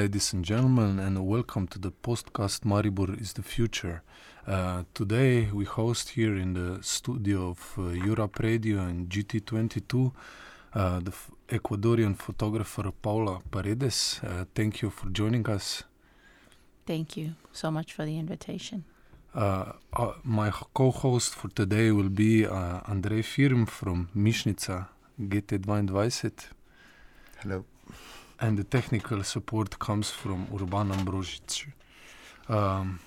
Good day, ladies and gentlemen, and welcome to the podcast Maribor is the Future. Uh, today we host here in the studio of uh, Europe Radio and GT22 uh, the f- Ecuadorian photographer Paola Paredes. Uh, thank you for joining us. Thank you so much for the invitation. Uh, uh, my co host for today will be uh, Andrei Firm from Mishnica GT22. Hello. And the technical support comes from Urban Ambrozic. Um,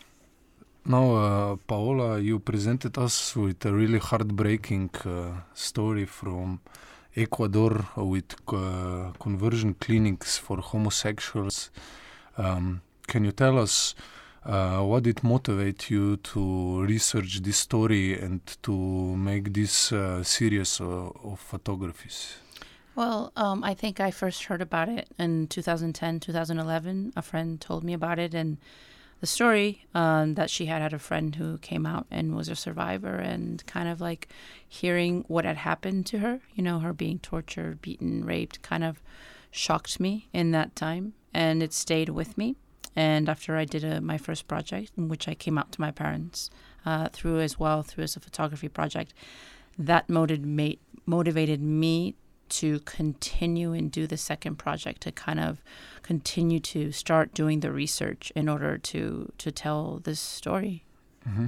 now, uh, Paola, you presented us with a really heartbreaking uh, story from Ecuador with uh, conversion clinics for homosexuals. Um, can you tell us uh, what did motivate you to research this story and to make this uh, series of, of photographies? Well, um, I think I first heard about it in 2010, 2011. A friend told me about it, and the story um, that she had had a friend who came out and was a survivor, and kind of like hearing what had happened to her, you know, her being tortured, beaten, raped, kind of shocked me in that time, and it stayed with me. And after I did a, my first project, in which I came out to my parents uh, through as well, through as a photography project, that motivated me to continue and do the second project to kind of continue to start doing the research in order to to tell this story. Mm-hmm.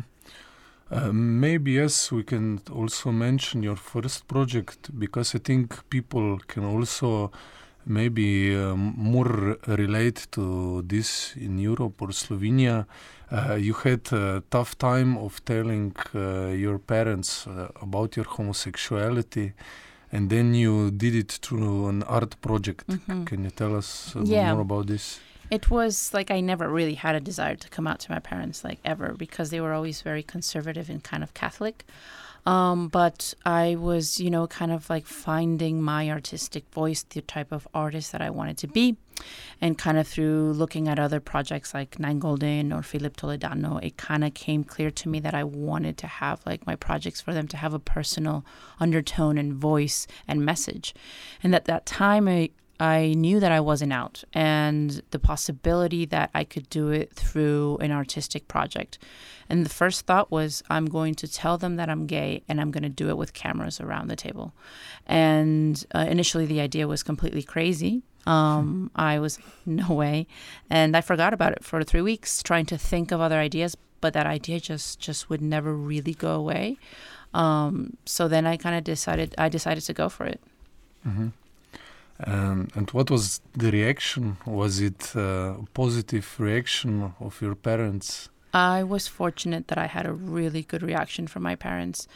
Uh, maybe yes, we can also mention your first project because I think people can also maybe um, more relate to this in Europe or Slovenia. Uh, you had a tough time of telling uh, your parents uh, about your homosexuality and then you did it through an art project. Mm-hmm. Can you tell us yeah. more about this? It was like I never really had a desire to come out to my parents, like ever, because they were always very conservative and kind of Catholic. Um, but I was, you know, kind of like finding my artistic voice, the type of artist that I wanted to be. And kind of through looking at other projects like Nan Goldin or Philip Toledano, it kind of came clear to me that I wanted to have like my projects for them to have a personal undertone and voice and message. And at that time, I, I knew that I wasn't out and the possibility that I could do it through an artistic project. And the first thought was, I'm going to tell them that I'm gay and I'm going to do it with cameras around the table. And uh, initially, the idea was completely crazy. Um, I was, no way. And I forgot about it for three weeks, trying to think of other ideas, but that idea just, just would never really go away. Um, so then I kind of decided, I decided to go for it. Mm-hmm. Um, and what was the reaction? Was it a positive reaction of your parents? I was fortunate that I had a really good reaction from my parents.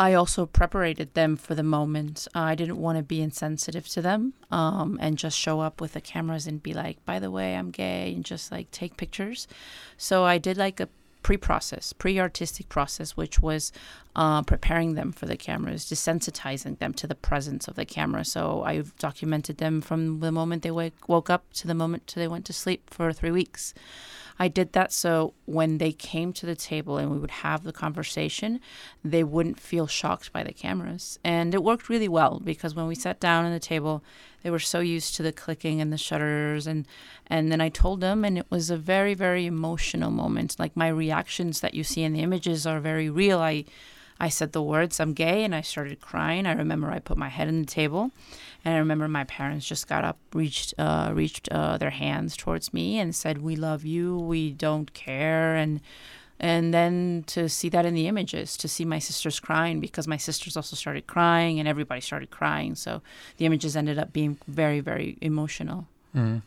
I also prepared them for the moment. I didn't want to be insensitive to them um, and just show up with the cameras and be like, by the way, I'm gay, and just like take pictures. So I did like a pre-process, pre-artistic process, which was uh, preparing them for the cameras, desensitizing them to the presence of the camera. So I documented them from the moment they wake, woke up to the moment they went to sleep for three weeks. I did that so when they came to the table and we would have the conversation, they wouldn't feel shocked by the cameras. And it worked really well because when we sat down at the table, they were so used to the clicking and the shutters and and then I told them and it was a very very emotional moment. Like my reactions that you see in the images are very real. I I said the words, I'm gay, and I started crying. I remember I put my head on the table, and I remember my parents just got up, reached, uh, reached uh, their hands towards me, and said, "We love you. We don't care." And and then to see that in the images, to see my sisters crying because my sisters also started crying, and everybody started crying. So the images ended up being very, very emotional. Mm.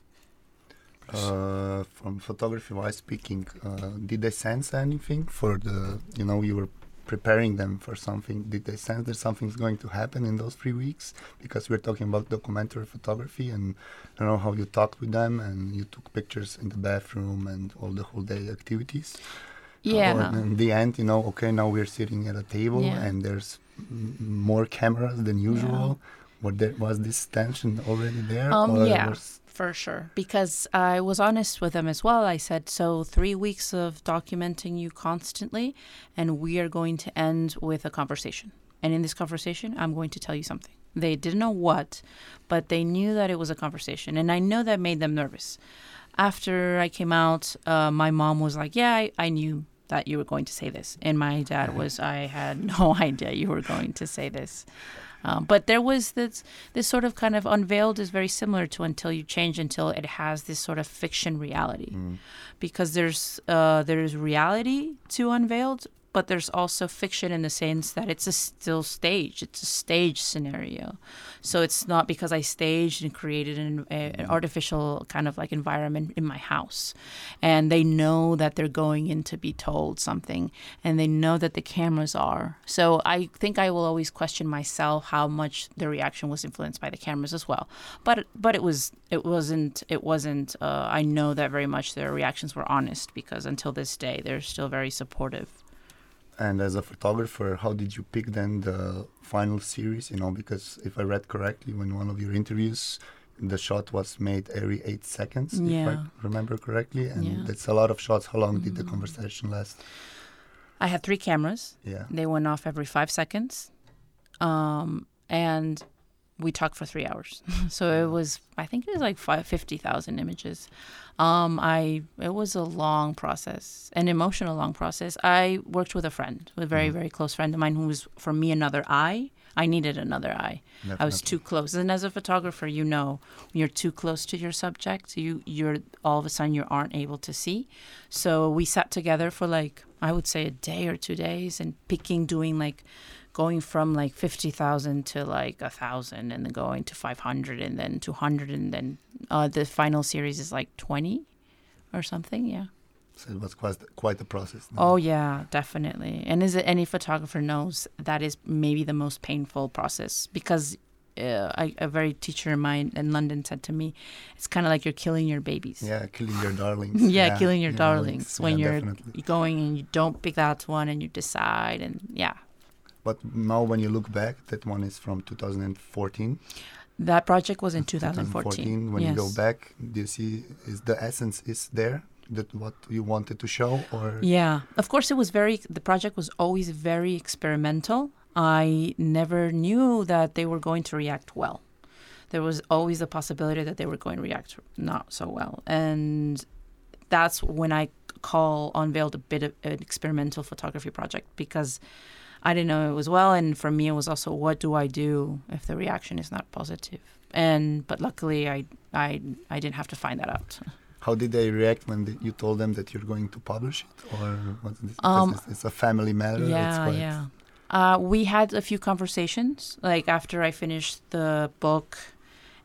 Uh, from photography wise speaking, uh, did they sense anything for the you know you were preparing them for something? Did they sense that something's going to happen in those three weeks? Because we're talking about documentary photography, and I don't know how you talked with them and you took pictures in the bathroom and all the whole day activities. Yeah. Uh, in the end, you know, okay, now we're sitting at a table yeah. and there's m- more cameras than usual. Yeah. Was there was this tension already there? Um, yeah for sure. Because I was honest with them as well. I said, so three weeks of documenting you constantly, and we are going to end with a conversation. And in this conversation, I'm going to tell you something. They didn't know what, but they knew that it was a conversation. And I know that made them nervous. After I came out, uh, my mom was like, Yeah, I, I knew that you were going to say this. And my dad was, I had no idea you were going to say this. Um, but there was this this sort of kind of unveiled is very similar to until you change until it has this sort of fiction reality Mm. because there's uh, there's reality to unveiled but there's also fiction in the sense that it's a still stage. It's a stage scenario. So it's not because i staged and created an, a, an artificial kind of like environment in my house. And they know that they're going in to be told something and they know that the cameras are. So i think i will always question myself how much the reaction was influenced by the cameras as well. But but it was it wasn't it wasn't uh, i know that very much their reactions were honest because until this day they're still very supportive And as a photographer, how did you pick then the final series? You know, because if I read correctly, when one of your interviews, the shot was made every eight seconds, if Yeah. I remember correctly, and Yeah. that's a lot of shots. How long did the Mm. conversation last? i had three cameras Yeah. they went off every five seconds um, and we talked for three hours. So it was i think it was like 50000 images. Um, i it was a long process an emotional long process. I worked with a friend a very Mhm. very close friend of mine who was for me another eye i needed another eye I was too close. And as a photographer, you know, when you're too close to your subject, you you're all of a sudden you aren't able to see. So we sat together for like I would say a day or two days and picking, doing like going from like fifty thousand to like a thousand, and then going to five hundred, and then two hundred, and then uh, the final series is like twenty or something. Yeah. So it was quite quite a process. no? Oh yeah, definitely. And as any photographer knows, that is maybe the most painful process because uh, I, a very teacher of mine in London said to me, "It's kind of like you're killing your babies. Yeah, killing your darlings. Yeah, killing your darlings when yeah, you're- definitely. Going and you don't pick that one and you decide and yeah." But now, when you look back, that one is from 2014. That project was in 2014. When yes. you go back, do you see is the essence is there that what you wanted to show, or Yeah, of course, it was very. The project was always very experimental. I never knew that they were going to react well. There was always the possibility that they were going to react not so well, and that's when I call unveiled a bit of an experimental photography project because I didn't know it was well, and for me, it was also what do I do if the reaction is not positive? And but luckily, I I I didn't have to find that out. how did they react when the, you told them that you're going to publish it, or what's this? Um, it's, it's a family matter. Yeah, yeah. Uh, we had a few conversations. Like after I finished the book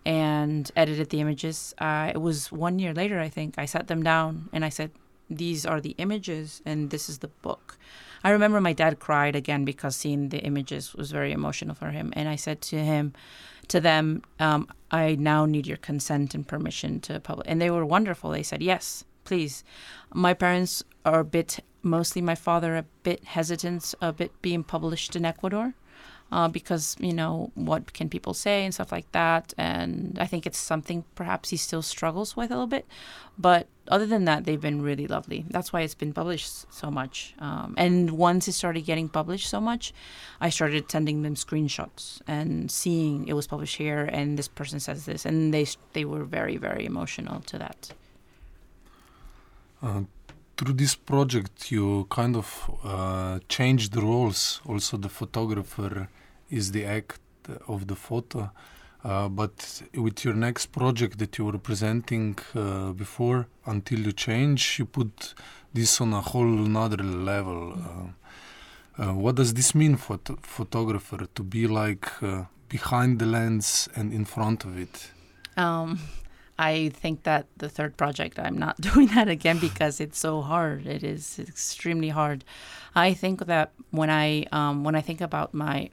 and edited the images, uh, it was one year later. I think I sat them down and I said, "These are the images, and this is the book." I remember my dad cried again because seeing the images was very emotional for him, and I said to him, to them, um, "I now need your consent and permission to publish." And they were wonderful. They said, "Yes, please." My parents are a bit mostly my father a bit hesitant of it being published in Ecuador uh, because you know what can people say and stuff like that and I think it's something perhaps he still struggles with a little bit but other than that they've been really lovely that's why it's been published so much um, and once it started getting published so much I started sending them screenshots and seeing it was published here and this person says this and they they were very very emotional to that Uh, through this project, you kind of uh, changed the roles. Also, the photographer is the act of the photo. Uh, but with your next project that you were presenting uh, before, until you change, you put this on a whole another level. Uh, uh, what does this mean for the photographer to be like uh, behind the lens and in front of it? Um, I think that the third project, I'm not doing that again because it's so hard. It is extremely hard. I think that when I um, when I think about my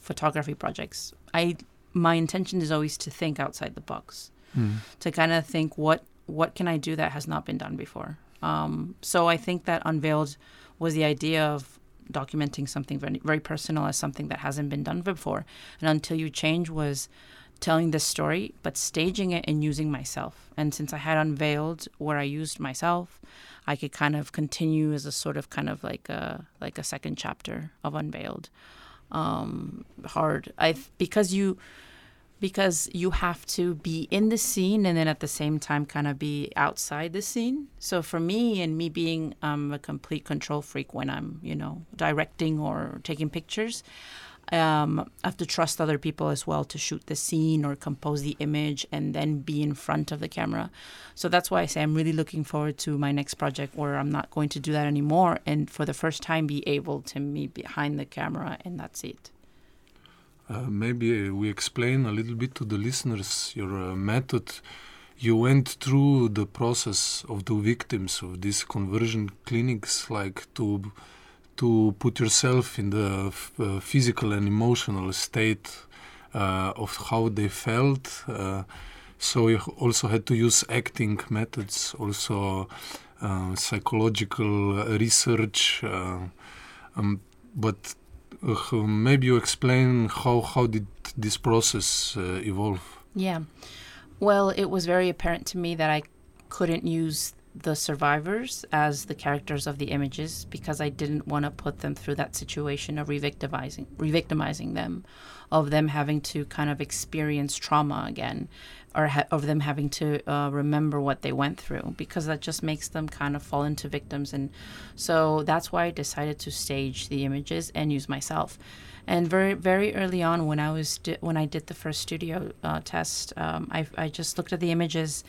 photography projects, I my intention is always to think outside the box, Mm. to kind of think what what can I do that has not been done before. Um, so I think that unveiled was the idea of documenting something very very personal as something that hasn't been done before, and until you change was telling this story, but staging it and using myself. And since I had unveiled where I used myself, I could kind of continue as a sort of kind of like a like a second chapter of unveiled. um, hard. I because you because you have to be in the scene and then at the same time kind of be outside the scene. So for me and me being um, a complete control freak when I'm you know directing or taking pictures, um, I have to trust other people as well to shoot the scene or compose the image and then be in front of the camera. So that's why I say I'm really looking forward to my next project where I'm not going to do that anymore and for the first time be able to be behind the camera and that's it. Uh, maybe we explain a little bit to the listeners your uh, method. You went through the process of the victims of these conversion clinics, like to to put yourself in the uh, physical and emotional state uh, of how they felt. Uh, so you also had to use acting methods, also psychological research. Um, but uh, maybe you explain how how did this process evolve? Yeah, well, it was very apparent to me that I couldn't use the survivors as the characters of the images because I didn't want to put them through that situation of revictimizing revictimizing them, of them having to kind of experience trauma again, or ha- of them having to uh, remember what they went through because that just makes them kind of fall into victims and so that's why I decided to stage the images and use myself. And very very early on when I was di- when I did the first studio uh, test, um, I I just looked at the images,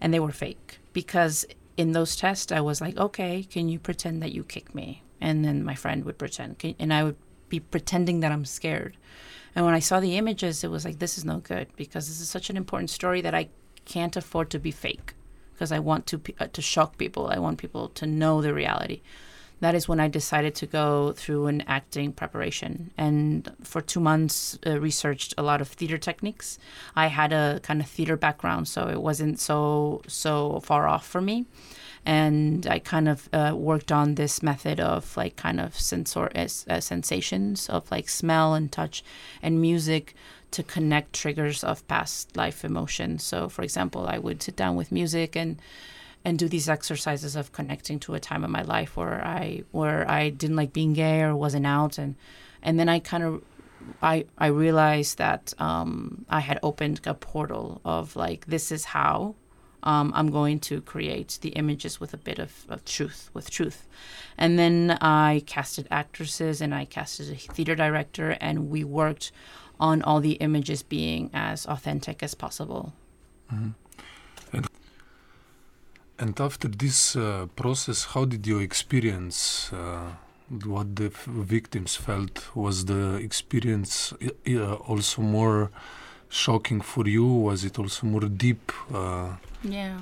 and they were fake because in those tests, I was like, okay, can you pretend that you kick me? And then my friend would pretend, and I would be pretending that I'm scared. And when I saw the images, it was like, this is no good because this is such an important story that I can't afford to be fake because I want to uh, to shock people. I want people to know the reality that is when I decided to go through an acting preparation. And for two months, uh, researched a lot of theater techniques. I had a kind of theater background, so it wasn't so so far off for me. And I kind of uh, worked on this method of like kind of sensor uh, uh sensations of like smell and touch and music to connect triggers of past life emotions. So, for example, I would sit down with music and and do these exercises of connecting to a time in my life where I where I didn't like being gay or wasn't out and and then I kind of I I realized that um, I had opened a portal of like this is how um, I'm going to create the images with a bit of, of truth with truth, and then I casted actresses and I casted a theater director and we worked on all the images being as authentic as possible. Mm-hmm. And after this uh, process, how did you experience uh, what the victims felt? Was the experience uh, also more shocking for you? Was it also more deep? Uh? yeah.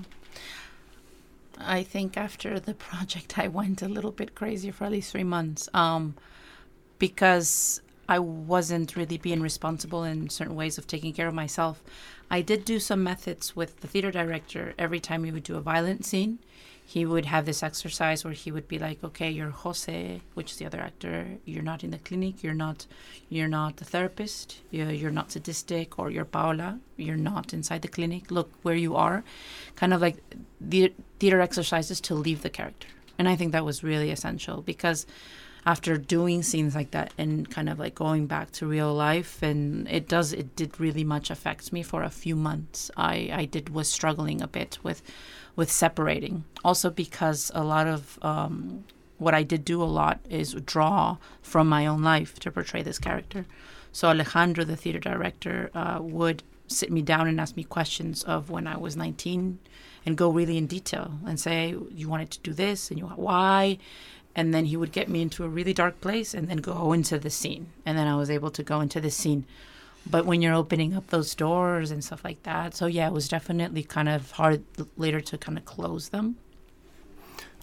I think after the project, I went a little bit crazy for at least three months um, because I wasn't really being responsible in certain ways of taking care of myself. I did do some methods with the theater director. Every time we would do a violent scene, he would have this exercise where he would be like, "Okay, you're Jose, which is the other actor. You're not in the clinic. You're not, you're not the therapist. You're, you're not sadistic, or you're Paola. You're not inside the clinic. Look where you are." Kind of like the theater exercises to leave the character, and I think that was really essential because after doing scenes like that and kind of like going back to real life and it does it did really much affect me for a few months. I i did was struggling a bit with with separating. Also because a lot of um, what i did do a lot is draw from my own life to portray this character. So alejandro the theater director uh, would sit me down and ask me questions of when i was 19 and go really in detail and say you wanted to do this and you why and then he would get me into a really dark place and then go into the scene. And then i was able to go into the scene. But when you're opening up those doors and stuff like that so yeah it was definitely kind of hard later to kind of close them.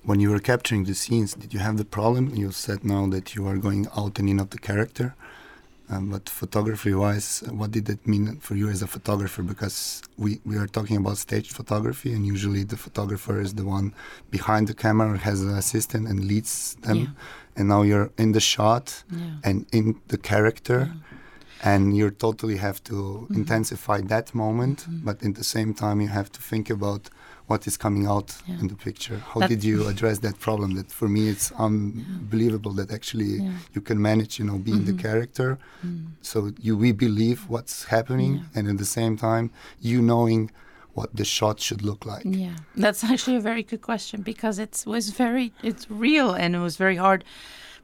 When you were capturing the scenes did you have the problem? You said now that you are going out and in of the character um, but photography wise, what did it mean for you as a photographer? Because we, we are talking about staged photography, and usually the photographer is the one behind the camera, has an assistant, and leads them. Yeah. And now you're in the shot yeah. and in the character. Yeah. and you totally have to Mhm. intensify that moment, Mhm. but in the same time you have to think about what is coming out Yeah. in the picture. How did you address that problem? That for me it's unbelievable that actually Yeah. you can manage, you know, being Mhm. the character. Mm. So you we believe what's happening, Yeah. and at the same time you knowing what the shot should look like. Yeah, that's actually a very good question because it was very, it's real and it was very hard.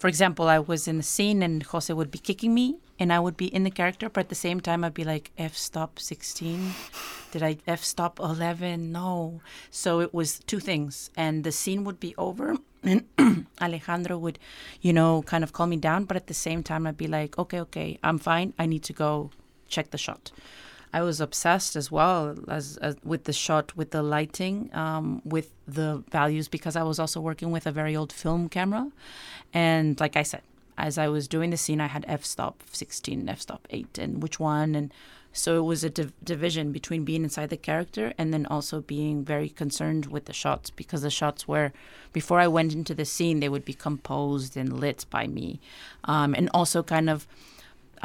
For example, I was in the scene and Jose would be kicking me and I would be in the character, but at the same time I'd be like, F stop 16. Did I F stop 11? No. So it was two things. And the scene would be over and Alejandro would, you know, kind of calm me down, but at the same time I'd be like, okay, okay, I'm fine. I need to go check the shot. I was obsessed as well as, as with the shot, with the lighting, um, with the values, because I was also working with a very old film camera. And like I said, as I was doing the scene, I had f stop 16, f stop 8, and which one. And so it was a div- division between being inside the character and then also being very concerned with the shots, because the shots were, before I went into the scene, they would be composed and lit by me. Um, and also kind of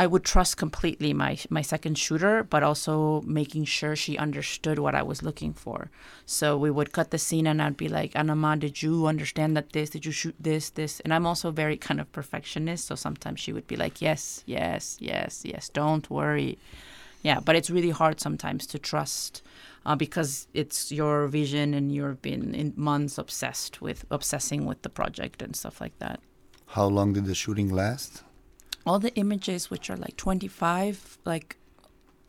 I would trust completely my my second shooter, but also making sure she understood what I was looking for. So we would cut the scene, and I'd be like, "Anama, did you understand that this? Did you shoot this? This?" And I'm also very kind of perfectionist, so sometimes she would be like, "Yes, yes, yes, yes. Don't worry." Yeah, but it's really hard sometimes to trust uh, because it's your vision, and you've been in months obsessed with obsessing with the project and stuff like that How long did the shooting last? All the images which are like 25 like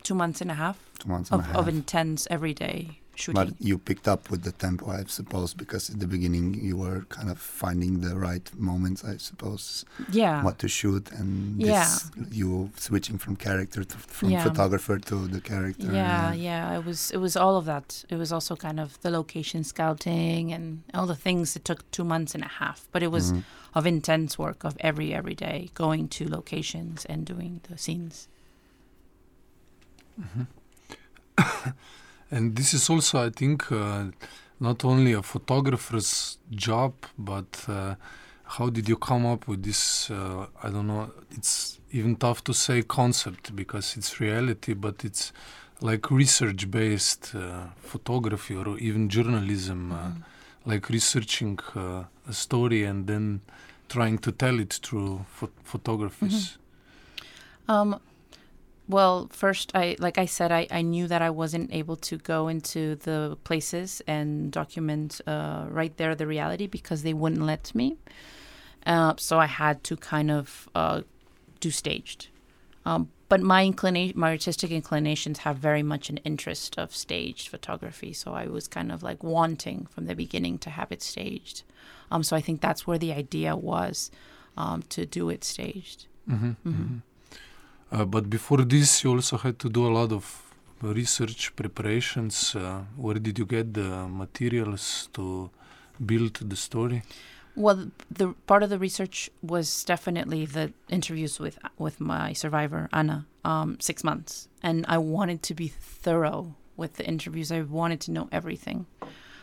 two months and a half Two months of, a half. of intense everyday shooting But you picked up with the tempo, I suppose, because at the beginning you were kind of finding the right moments, I suppose, yeah what to shoot, and Yeah. this, you switching from character to from Yeah. photographer to the character. yeah and- yeah it was it was all of that it was also kind of the location scouting and all the things it took two months and a half but it was Mhm. of intense work of every every day going to locations and doing the scenes And this is also, I think, uh, not only a photographer's job, but uh, how did you come up with this? Uh, I don't know. It's even tough to say concept because it's reality, but it's like research-based uh, photography or even journalism, uh, Mhm. like researching uh, a story and then trying to tell it through pho- photographies. Um, well, first, I like I said, I, I knew that I wasn't able to go into the places and document uh, right there the reality because they wouldn't let me. Uh, so I had to kind of uh, do staged. Um, but my inclination, my artistic inclinations have very much an interest of staged photography. So I was kind of like wanting from the beginning to have it staged. Um, so I think that's where the idea was um, to do it staged. Mhm, Mhm. mhm. Uh, but before this, you also had to do a lot of research preparations. Uh, where did you get the materials to build the story? Well, the part of the research was definitely the interviews with with my survivor Anna, um, six months, and I wanted to be thorough with the interviews. I wanted to know everything.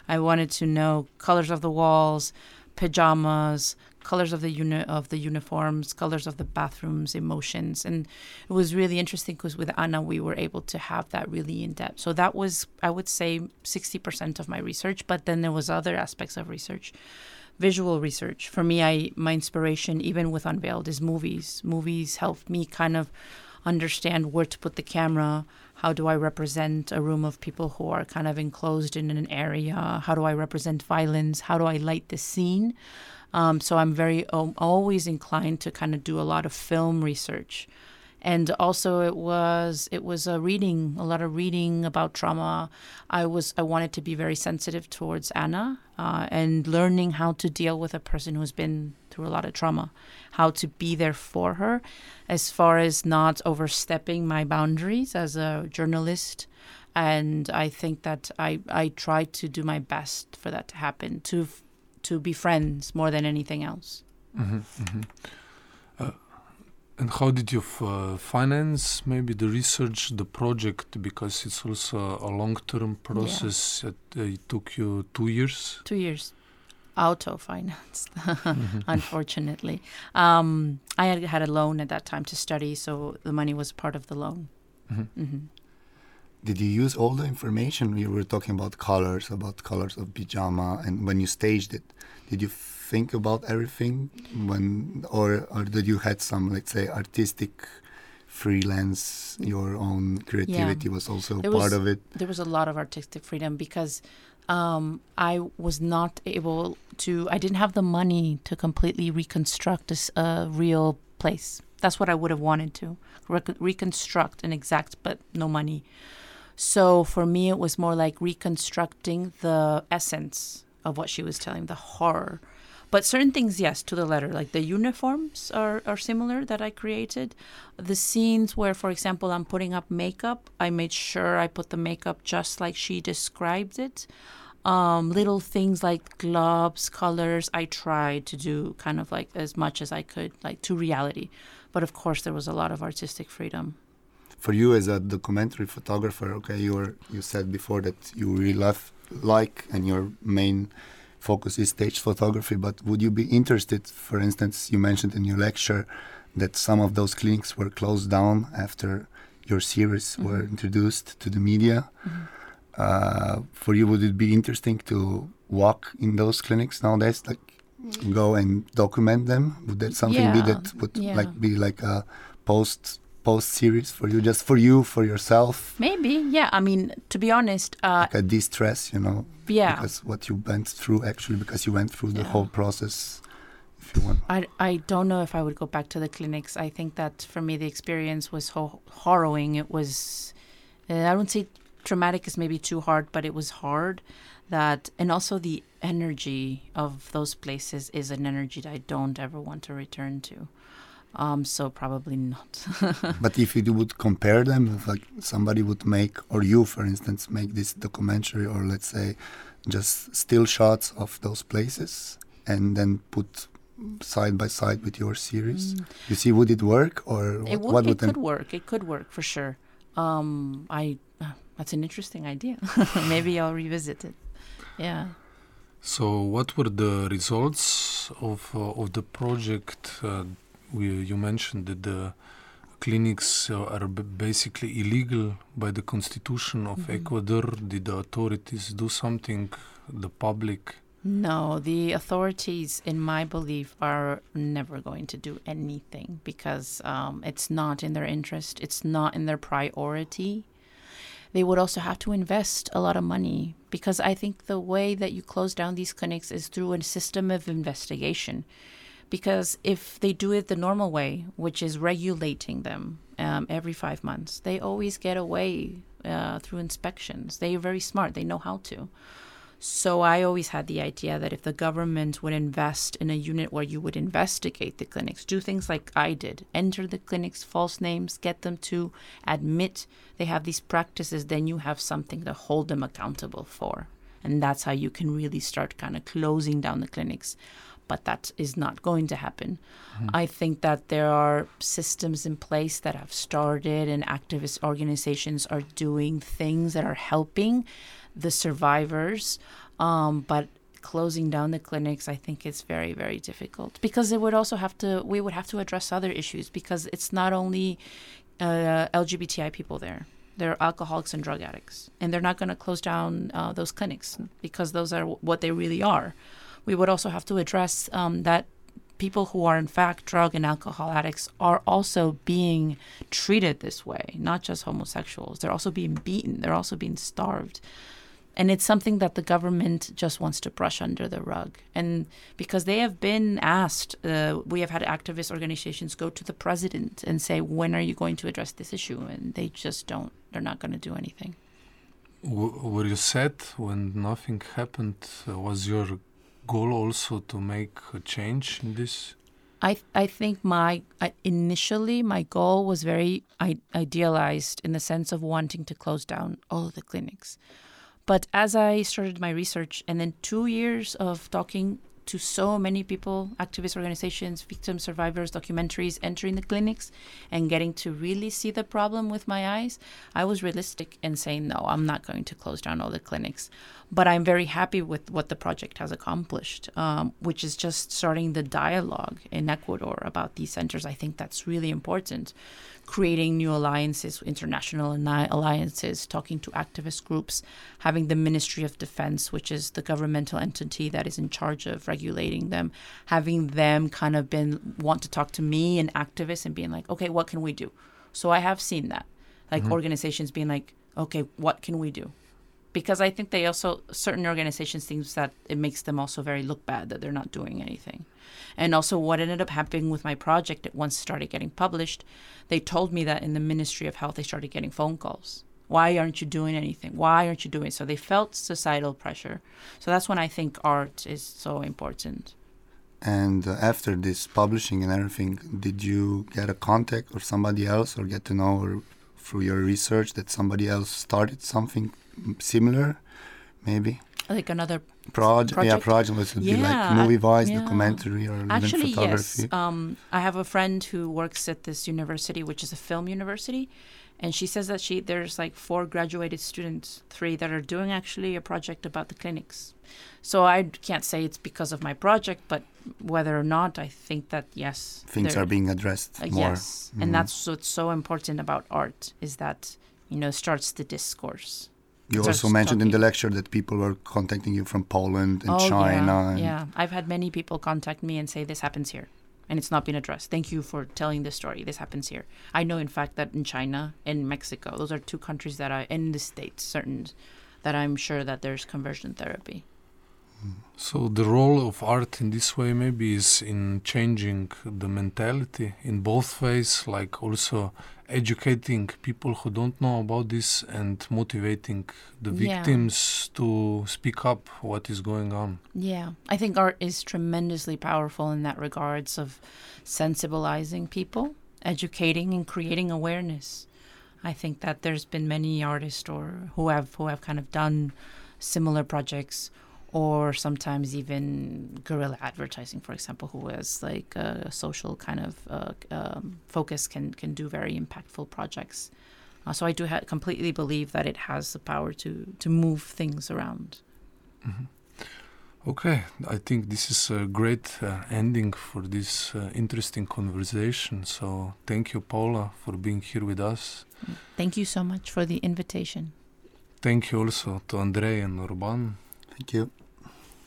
I wanted to know colors of the walls, pajamas, colors of the uni- of the uniforms, colors of the bathrooms, emotions, and it was really interesting because with Anna we were able to have that really in depth. So that was, I would say, sixty percent of my research. But then there was other aspects of research visual research. For me, I my inspiration, even with Unveiled, is movies. Movies help me kind of understand where to put the camera. How do I represent a room of people who are kind of enclosed in an area? How do I represent violence? How do I light the scene? Um, so I'm very um, always inclined to kind of do a lot of film research, and also it was it was a reading a lot of reading about trauma. I was I wanted to be very sensitive towards Anna uh, and learning how to deal with a person who's been through a lot of trauma, how to be there for her, as far as not overstepping my boundaries as a journalist. And I think that I I tried to do my best for that to happen to to be friends more than anything else. Mhm, mhm. Uh, and how did you f- uh, finance maybe the research, the project? Because it's also a long-term process. It, uh, it took you two years. Two years. auto financed, unfortunately. Um, I had had a loan at that time to study, so the money was part of the loan. hmm Did you use all the information? We were talking about colors, about colors of pajama, and when you staged it, did you think about everything when, or or did you had some, let's say, artistic freelance? Your own creativity was also There part was- of it. there was a lot of artistic freedom because um, I was not able to. I didn't have the money to completely reconstruct a, a real place. That's what I would have wanted to Rec- reconstruct an exact, but no money. So for me, it was more like reconstructing the essence of what she was telling, the horror. But certain things, yes, to the letter. Like the uniforms are, are similar that I created. The scenes where, for example, I'm putting up makeup, I made sure I put the makeup just like she described it. Um, little things like gloves, colors, I tried to do kind of like as much as I could, like to reality. But of course, there was a lot of artistic freedom. For you as a documentary photographer, okay, you were you said before that you really love like and your main focus is stage photography. But would you be interested, for instance, you mentioned in your lecture that some of those clinics were closed down after your series were Mhm. introduced to the media. Mhm. Uh, for you, would it be interesting to walk in those clinics nowadays, like go and document them? Would that something be Yeah, that would yeah. like be like a post post series for you, just for you, for yourself, Maybe, yeah. I mean, to be honest, uh, like a distress, you know, yeah. because what you went through actually, because you went through the Yeah. whole process. If you want, I, I don't know if I would go back to the clinics. I think that for me, the experience was ho- harrowing. It was, uh, I don't say traumatic is maybe too hard, but it was hard. That and also the energy of those places is an energy that I don't ever want to return to. Um, so probably not. but if you would compare them, if like somebody would make, or you, for instance, make this documentary, or let's say, just still shots of those places, and then put side by side with your series, Mm. you see, would it work, or It, what, would, it would could work. It could work for sure. Um, I uh, that's an interesting idea. Maybe I'll revisit it. Yeah. So, what were the results of uh, of the project? Uh, we, you mentioned that the clinics uh, are b- basically illegal by the constitution of Mhm. Ecuador. Did the authorities do something? The public? No, the authorities, in my belief, are never going to do anything because um, it's not in their interest. It's not in their priority. They would also have to invest a lot of money because I think the way that you close down these clinics is through a system of investigation. Because if they do it the normal way, which is regulating them um, every five months, they always get away uh, through inspections. They are very smart, they know how to. So I always had the idea that if the government would invest in a unit where you would investigate the clinics, do things like I did, enter the clinics, false names, get them to admit they have these practices, then you have something to hold them accountable for. And that's how you can really start kind of closing down the clinics. But that is not going to happen. I think that there are systems in place that have started, and activist organizations are doing things that are helping the survivors. Um, but closing down the clinics, I think it's very, very difficult because it would also have to, we would have to address other issues because it's not only uh, LGBTI people there. They're alcoholics and drug addicts, and they're not going to close down uh, those clinics because those are what they really are. We would also have to address um, that people who are in fact drug and alcohol addicts are also being treated this way, not just homosexuals. They're also being beaten, they're also being starved. And it's something that the government just wants to brush under the rug. And because they have been asked, uh, we have had activist organizations go to the president and say, when are you going to address this issue? And they just don't, they're not going to do anything. W- were you sad when nothing happened? Uh, was your goal also to make a change in this? I I think my I, initially my goal was very idealized in the sense of wanting to close down all of the clinics, but as I started my research and then two years of talking to so many people, activist organizations, victim survivors, documentaries entering the clinics and getting to really see the problem with my eyes, I was realistic in saying, no, I'm not going to close down all the clinics. But I'm very happy with what the project has accomplished, um, which is just starting the dialogue in Ecuador about these centers. I think that's really important. Creating new alliances, international alliances, talking to activist groups, having the Ministry of Defense, which is the governmental entity that is in charge of regulating them, having them kind of been want to talk to me and activists and being like, okay, what can we do? So I have seen that, like mm-hmm. organizations being like, okay, what can we do? Because I think they also certain organizations think that it makes them also very look bad that they're not doing anything. And also what ended up happening with my project it once started getting published, they told me that in the Ministry of Health they started getting phone calls. Why aren't you doing anything? Why aren't you doing so? They felt societal pressure. So that's when I think art is so important. And uh, after this publishing and everything, did you get a contact or somebody else or get to know or through your research that somebody else started something similar, maybe. Like another project, project? yeah, project which would yeah, be like movie wise, yeah. documentary, or Actually, even photography. yes. Um, I have a friend who works at this university, which is a film university, and she says that she there's like four graduated students, three that are doing actually a project about the clinics. So I can't say it's because of my project, but whether or not, I think that yes, things are being addressed uh, more. Yes, mm-hmm. and that's what's so important about art is that you know starts the discourse. You also mentioned talking. in the lecture that people were contacting you from Poland and oh, China. Yeah, yeah, I've had many people contact me and say this happens here, and it's not been addressed. Thank you for telling this story. This happens here. I know, in fact, that in China and Mexico, those are two countries that are in the states, certain that I'm sure that there's conversion therapy. So the role of art in this way maybe is in changing the mentality in both ways, like also educating people who don't know about this and motivating the victims yeah. to speak up what is going on. Yeah, I think art is tremendously powerful in that regards of sensibilizing people, educating and creating awareness. I think that there's been many artists or who have who have kind of done similar projects or sometimes even guerrilla advertising, for example, who has like a social kind of uh, um, focus can can do very impactful projects. Uh, so I do ha- completely believe that it has the power to to move things around. Mm-hmm. Okay, I think this is a great uh, ending for this uh, interesting conversation. So thank you, Paola, for being here with us. Thank you so much for the invitation. Thank you also to Andrei and Urban. Thank you.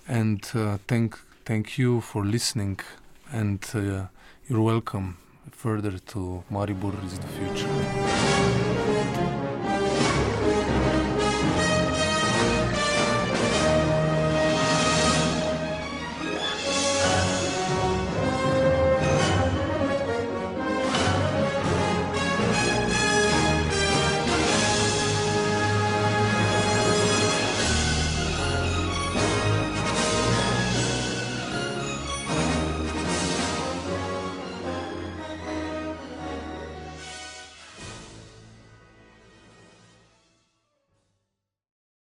And uh, thank thank you for listening. And uh, you're welcome further to Maribor is the future